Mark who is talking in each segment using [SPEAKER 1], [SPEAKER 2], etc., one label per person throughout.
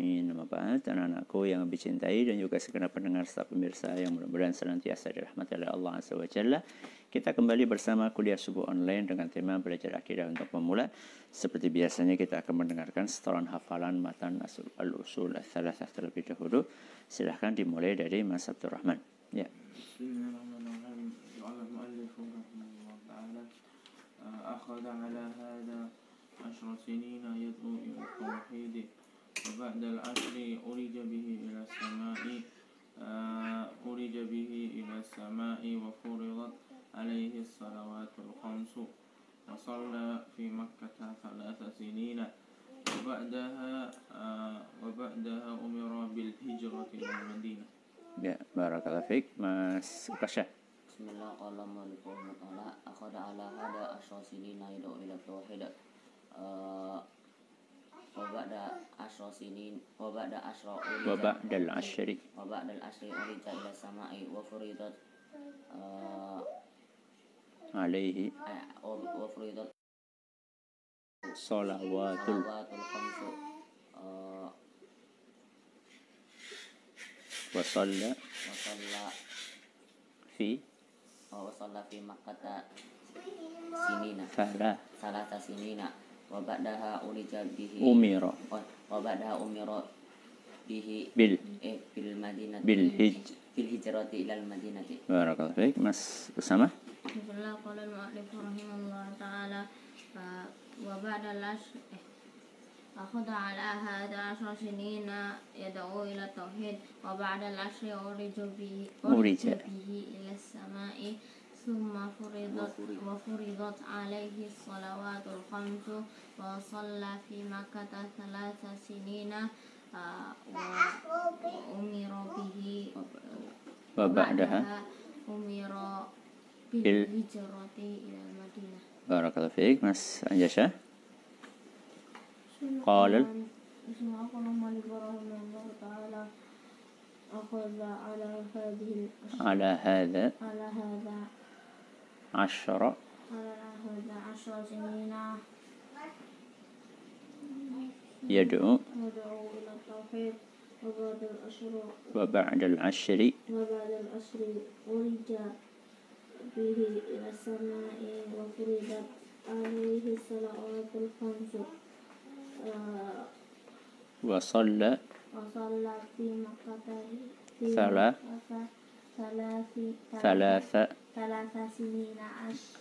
[SPEAKER 1] ajma'in manfaat anak-anakku yang lebih cintai dan juga segenap pendengar serta pemirsa yang mudah-mudahan senantiasa dirahmati oleh Allah Azza. Kita kembali bersama kuliah subuh online dengan tema belajar akidah untuk pemula. Seperti biasanya kita akan mendengarkan setoran hafalan matan al-usul al-thalathah terlebih dahulu. Silahkan dimulai dari Mas Abdurrahman Ya.
[SPEAKER 2] أخذ على هذا عشر سنين يدعو إلى التوحيد وبعد العشر أرج به إلى السماء أرج به إلى السماء وفرضت عليه الصلوات الخمس وصلى في مكة ثلاث سنين وبعدها وبعدها أمر بالهجرة إلى المدينة.
[SPEAKER 1] Ya, barakallahu fiik. Mas Kasya.
[SPEAKER 3] Bismillah qala maliku ta'ala akhada ala hada asyasini naidu ila tauhid Wabada asro sinin Wabada asro
[SPEAKER 1] Wabadal asyri
[SPEAKER 3] Wabadal asyri Urija ila samai Wa furidat
[SPEAKER 1] Alaihi.
[SPEAKER 3] Wa furidat
[SPEAKER 1] Salawatul.
[SPEAKER 3] Khamsu
[SPEAKER 1] Wa salla
[SPEAKER 3] Wa salla
[SPEAKER 1] Fi
[SPEAKER 3] Wa salla fi makkata Sinina.
[SPEAKER 1] Salah.
[SPEAKER 3] Salata sinina wa ba'daha ulija bihi.
[SPEAKER 1] Umira oh,
[SPEAKER 3] wa ba'daha umira bihi.
[SPEAKER 1] Bil.
[SPEAKER 3] Eh, bil madinati.
[SPEAKER 1] Bil hij
[SPEAKER 3] bil hijrati ila al madinati.
[SPEAKER 1] Barakallahu fiik mas Usama.
[SPEAKER 4] Bismillah qala al mu'allif rahimahullah ta'ala wa ba'da al eh أخذ sinina هذا ila سنين يدعو إلى التوحيد وبعد العشر ila به
[SPEAKER 1] أورج
[SPEAKER 4] به وفرضت عليه الصلوات الخمس وصلى في مكة ثلاث سنين وأمر به
[SPEAKER 1] وبعدها
[SPEAKER 4] أمر بالهجرة إلى المدينة.
[SPEAKER 1] بارك الله فيك مس أنجشة قال
[SPEAKER 4] بسم الله الرحمن الرحيم الله تعالى. أخذ على هذه
[SPEAKER 1] على هذا.
[SPEAKER 4] على هذا.
[SPEAKER 1] عشر
[SPEAKER 4] عشر سنين
[SPEAKER 1] يدعو
[SPEAKER 4] وبعد
[SPEAKER 1] العشر.
[SPEAKER 4] وبعد العشر أرج به إلى السماء وفرضت عليه الصلوات الخمس
[SPEAKER 1] وصلى
[SPEAKER 4] وصلى في مكة
[SPEAKER 1] ثلاث
[SPEAKER 4] ثلاث
[SPEAKER 1] ثلاث
[SPEAKER 4] سنين عشر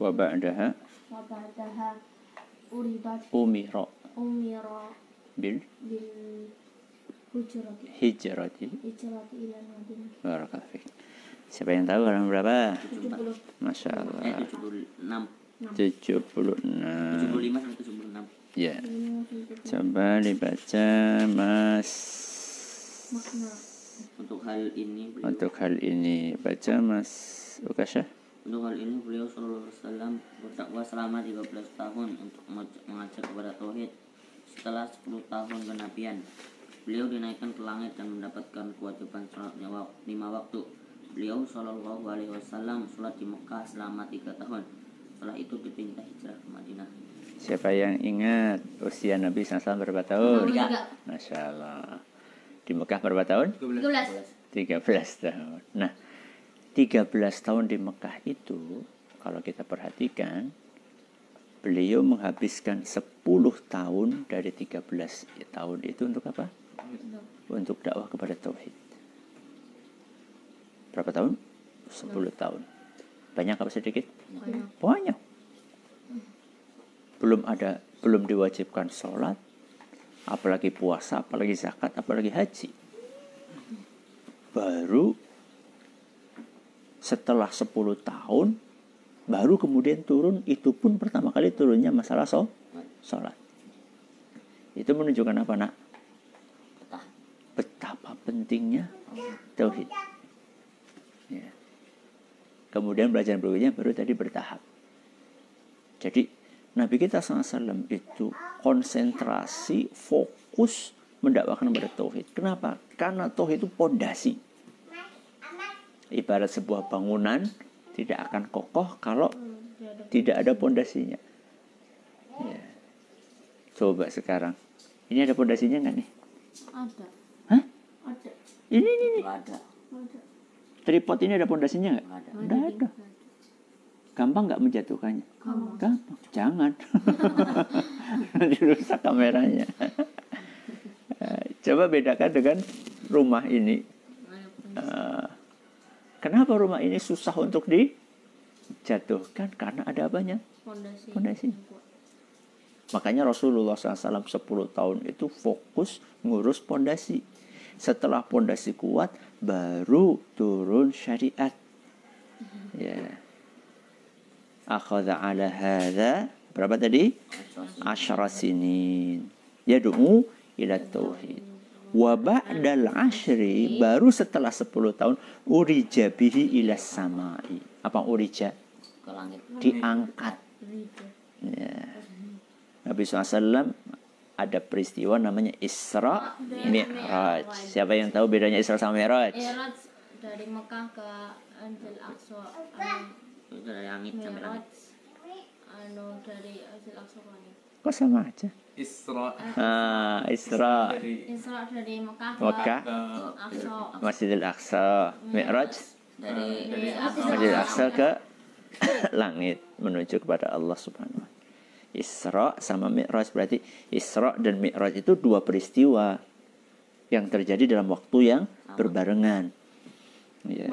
[SPEAKER 1] وبعدها
[SPEAKER 4] وبعدها أريدت
[SPEAKER 1] أمر
[SPEAKER 4] أمر
[SPEAKER 1] بال
[SPEAKER 4] بالهجرة هجرة هجرة إلى المدينة
[SPEAKER 1] بارك الله فيك Siapa yang tahu halaman berapa?
[SPEAKER 4] 70.
[SPEAKER 1] Masya Allah.
[SPEAKER 3] Eh, 76.
[SPEAKER 1] 76.
[SPEAKER 3] 75 sampai 76.
[SPEAKER 1] Ya. Coba dibaca Mas.
[SPEAKER 4] Makna
[SPEAKER 3] untuk hal ini beliau
[SPEAKER 1] Untuk hal ini Baca Mas Ukasha
[SPEAKER 3] Untuk hal ini beliau Shallallahu Alaihi Wasallam berdakwah selama 13 tahun untuk mengajak kepada tauhid. Setelah 10 tahun kenabian, beliau dinaikkan ke langit dan mendapatkan kewajiban sholat lima waktu. Beliau Shallallahu Alaihi Wasallam sholat di Mekah selama tiga tahun. Setelah itu diperintah hijrah ke Madinah.
[SPEAKER 1] Siapa yang ingat usia Nabi SAW berapa tahun? Masya Allah Di Mekah berapa tahun?
[SPEAKER 4] 13
[SPEAKER 1] 13 tahun Nah 13 tahun di Mekah itu Kalau kita perhatikan Beliau menghabiskan 10 tahun dari 13 tahun itu untuk apa? Untuk dakwah kepada Tauhid Berapa tahun? 10 tahun Banyak apa sedikit?
[SPEAKER 4] banyak
[SPEAKER 1] Banyak Belum ada Belum diwajibkan sholat Apalagi puasa, apalagi zakat, apalagi haji. Baru setelah 10 tahun baru kemudian turun itu pun pertama kali turunnya masalah so, sholat. Itu menunjukkan apa nak? Betapa pentingnya tauhid. Ya. kemudian belajar berikutnya baru tadi bertahap. Jadi Nabi kita SAW itu konsentrasi fokus mendakwakan kepada tauhid kenapa karena tauhid itu pondasi ibarat sebuah bangunan tidak akan kokoh kalau tidak ada pondasinya. Ya. Coba sekarang Ini ada pondasinya nggak nih?
[SPEAKER 4] Ada.
[SPEAKER 1] Hah?
[SPEAKER 4] Ada.
[SPEAKER 1] Ini, ini, ini.
[SPEAKER 3] Ada.
[SPEAKER 4] Ada.
[SPEAKER 1] Tripod ini ada pondasinya nggak?
[SPEAKER 3] Nggak ada.
[SPEAKER 1] Nggak ada. Gampang nggak menjatuhkannya?
[SPEAKER 4] Gampang.
[SPEAKER 1] Gampang. Jangan. Nanti rusak kameranya. Coba bedakan dengan rumah ini. Eh, Kenapa rumah ini susah untuk dijatuhkan? Karena ada apanya?
[SPEAKER 4] Fondasi.
[SPEAKER 1] Fondasi. Makanya Rasulullah SAW 10 tahun itu fokus ngurus pondasi. Setelah pondasi kuat, baru turun syariat. Ya. Akhadha ala hadha berapa tadi? Asyara sinin. Yadu'u ila tauhid. Wa ba'dal ashri baru setelah 10 tahun urija bihi ila samai. Apa urija?
[SPEAKER 3] Ke langit.
[SPEAKER 1] Diangkat. Ya. Nabi SAW ada peristiwa namanya Isra Mi'raj. Siapa yang tahu bedanya Isra sama Mi'raj?
[SPEAKER 4] Mi'raj dari Mekah ke Anjil Aqsa. Anu,
[SPEAKER 3] Itu dari langit sampai langit.
[SPEAKER 4] Anu.
[SPEAKER 1] Kok sama aja?
[SPEAKER 2] Isra
[SPEAKER 1] Ah, Isra
[SPEAKER 4] Isra dari Mekah ke
[SPEAKER 1] Mekah. Masjidil Aqsa, Mi'raj,
[SPEAKER 3] Dari
[SPEAKER 2] dari
[SPEAKER 1] Masjidil Aqsa ke langit menuju kepada Allah Subhanahu wa taala. Isra sama Mi'raj berarti Isra dan Mi'raj itu dua peristiwa yang terjadi dalam waktu yang berbarengan. Ya.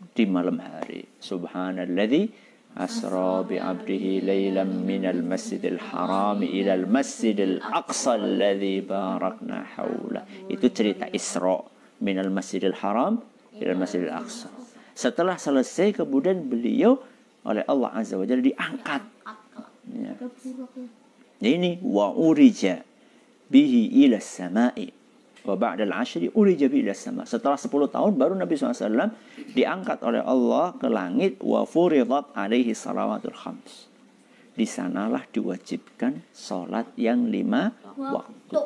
[SPEAKER 1] Di malam hari. Subhanalladzi 'abdihi lailan minal masjidil haram ila al masjidil aqsa alladzi barakna haula. Itu cerita Isra minal masjidil haram ila al masjidil aqsa. Setelah selesai kemudian beliau oleh Allah Azza wa Jalla diangkat. Ya. Ini wa urija bihi ila samai wa ba'da al-ashri urija bihi ila sama. Setelah 10 tahun baru Nabi SAW diangkat oleh Allah ke langit wa furidat alaihi salawatul khams. Di sanalah diwajibkan salat yang lima waktu.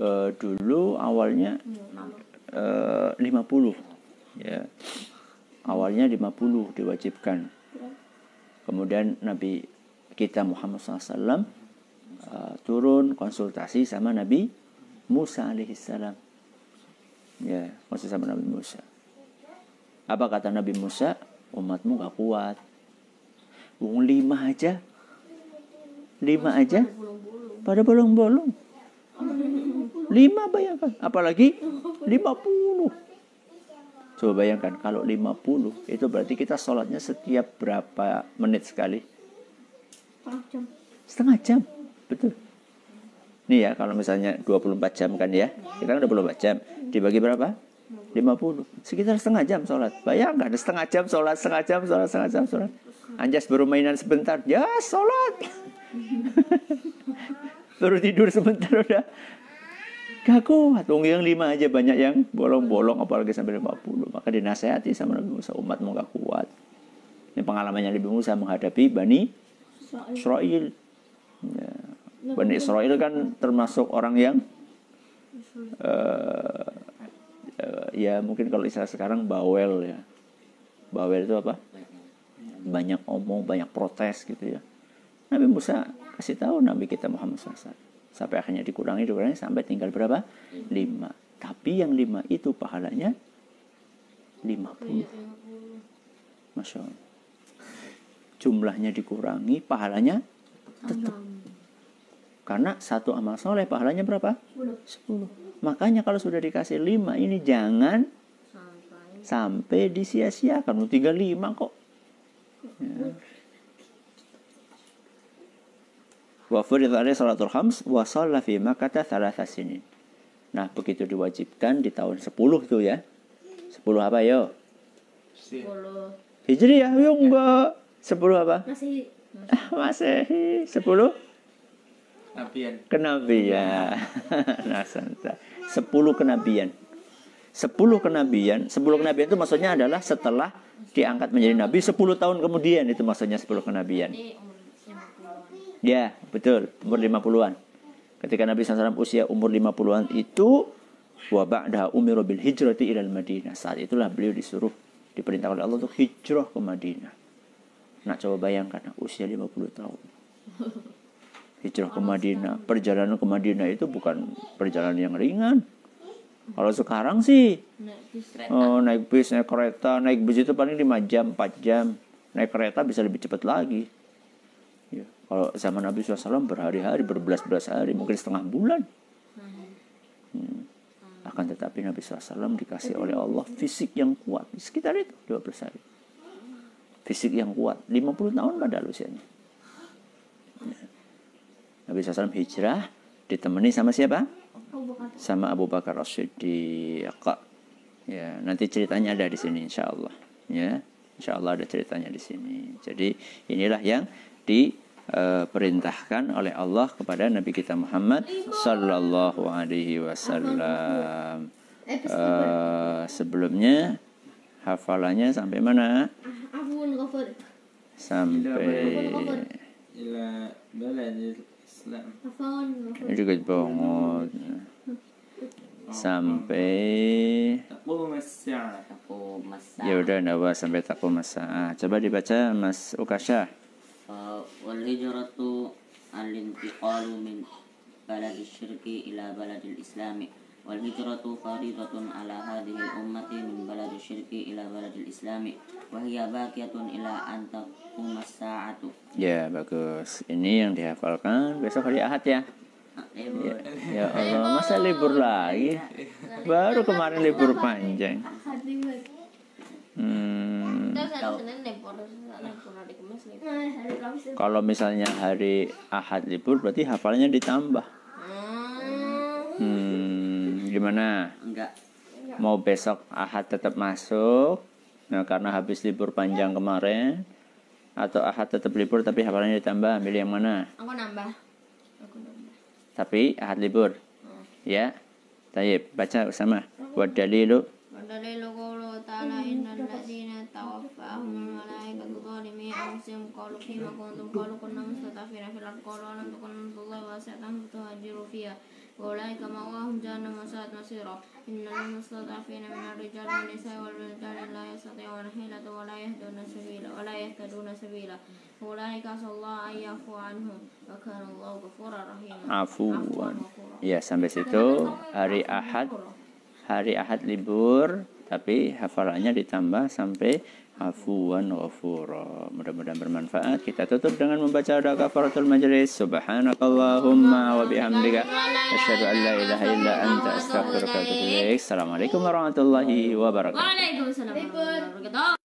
[SPEAKER 1] Eh, dulu awalnya eh, 50 ya. Awalnya 50 diwajibkan. Kemudian Nabi kita Muhammad SAW uh, turun konsultasi sama Nabi Musa alaihissalam. Ya, konsultasi sama Nabi Musa. Apa kata Nabi Musa? Umatmu gak kuat. Wong lima aja. Lima aja. Pada bolong-bolong. Lima bayangkan. Apalagi lima puluh. Coba bayangkan kalau 50 itu berarti kita sholatnya setiap berapa menit sekali? Setengah jam. Betul. Nih ya kalau misalnya 24 jam kan ya. Kita kan 24 jam. Dibagi berapa? 50. Sekitar setengah jam sholat. Bayangkan setengah jam sholat, setengah jam sholat, setengah jam sholat. Anjas baru mainan sebentar. Ya sholat. baru tidur sebentar udah Gak kuat. Yang lima aja banyak yang bolong-bolong apalagi sampai 50. Maka dinasehati sama Nabi Musa umatmu gak kuat. Ini pengalamannya Nabi Musa menghadapi Bani Israel. Bani Israel kan termasuk orang yang eh, ya mungkin kalau istilah sekarang bawel ya. Bawel itu apa? Banyak omong, banyak protes gitu ya. Nabi Musa kasih tahu Nabi kita Muhammad SAW sampai akhirnya dikurangi dikurangi sampai tinggal berapa? Lima. Tapi yang lima itu pahalanya lima puluh. Masya Allah. Jumlahnya dikurangi pahalanya tetap karena satu amal soleh pahalanya berapa sepuluh makanya kalau sudah dikasih lima ini jangan
[SPEAKER 4] Sampai
[SPEAKER 1] sampai disia-siakan Oh, tinggal lima kok ya. wa furidha alaihi salatul khams wa fi makkah thalatha sinin. Nah, begitu diwajibkan di tahun 10 tuh ya. 10 apa yo?
[SPEAKER 4] sepuluh
[SPEAKER 1] Hijriah yo enggak. 10 apa?
[SPEAKER 4] masih
[SPEAKER 1] Ah, Masehi. 10
[SPEAKER 2] Nabian
[SPEAKER 1] kenabian. nah. 10 kenabian. 10 kenabian, 10 kenabian itu maksudnya adalah setelah diangkat menjadi nabi 10 tahun kemudian itu maksudnya 10 kenabian.
[SPEAKER 4] lima
[SPEAKER 1] Ya, betul. Umur 50-an. Ketika Nabi SAW usia umur 50-an itu wa ba'da umiru bil hijrati ilal Madinah. Saat itulah beliau disuruh diperintah oleh Allah untuk hijrah ke Madinah. Nah, coba bayangkan usia 50 tahun. hijrah ke Madinah. Perjalanan ke Madinah itu bukan perjalanan yang ringan. Kalau sekarang sih oh, naik bis, naik kereta, naik bis itu paling 5 jam, 4 jam. Naik kereta bisa lebih cepat lagi. Ya. Kalau zaman Nabi SAW berhari-hari, berbelas-belas hari, mungkin setengah bulan. Hmm. Akan tetapi Nabi SAW dikasih oleh Allah fisik yang kuat. Sekitar itu 12 hari. Fisik yang kuat. 50 tahun pada usianya. Nabi SAW hijrah ditemani sama siapa? Sama Abu Bakar As-Siddiq. Ya, nanti ceritanya ada di sini insya Allah. Ya, insya Allah ada ceritanya di sini. Jadi inilah yang diperintahkan e, oleh Allah kepada Nabi kita Muhammad Sallallahu Alaihi Wasallam. E, sebelumnya hafalannya sampai mana? Sampai ila juga bangun sampai ya udah nawa sampai takut masa ah, coba dibaca mas ukasha
[SPEAKER 3] wal hijratu min syirki ila baladil islami ala hadhihi al ummati min balad syirki ila balad islami wa hiya baqiyatun ila an taqum as-sa'atu
[SPEAKER 1] Ya bagus. Ini yang dihafalkan besok hari Ahad ya.
[SPEAKER 3] Ah, Bu.
[SPEAKER 1] Ya Allah masa libur lagi. Baru kemarin libur panjang. Hmm,
[SPEAKER 4] libur
[SPEAKER 1] kalau misalnya hari Ahad libur berarti hafalannya ditambah.
[SPEAKER 4] Hmm
[SPEAKER 1] gimana?
[SPEAKER 3] Enggak.
[SPEAKER 1] Mau besok Ahad tetap masuk? Nah, karena habis libur panjang kemarin atau Ahad tetap libur tapi hafalannya ditambah, milih yang mana?
[SPEAKER 4] Aku nambah. Aku nambah.
[SPEAKER 1] Tapi Ahad libur. Hmm. Ya. Tayyib, baca sama. Hmm. Wa dalilu
[SPEAKER 4] Wa وأولئك مأواهم جهنم وساءت مصيرا إن المستضعفين من الرجال والنساء والولدان لا يستطيعون حيلة ولا يهدون سبيلا ولا يهتدون سبيلا أولئك عسى الله أن يعفو عنهم وكان الله غفورا رحيما عفوا
[SPEAKER 1] Ya sampai situ hari Ahad hari Ahad libur tapi hafalannya ditambah sampai afuwan ghafura mudah-mudahan bermanfaat. Kita tutup dengan membaca doa kafaratul majlis. Subhanakallahumma wa bihamdika. Asyhadu an la ilaha illa anta astaghfiruka wa atubu ilaik. Assalamualaikum warahmatullahi wabarakatuh.
[SPEAKER 4] Waalaikumsalam warahmatullahi wabarakatuh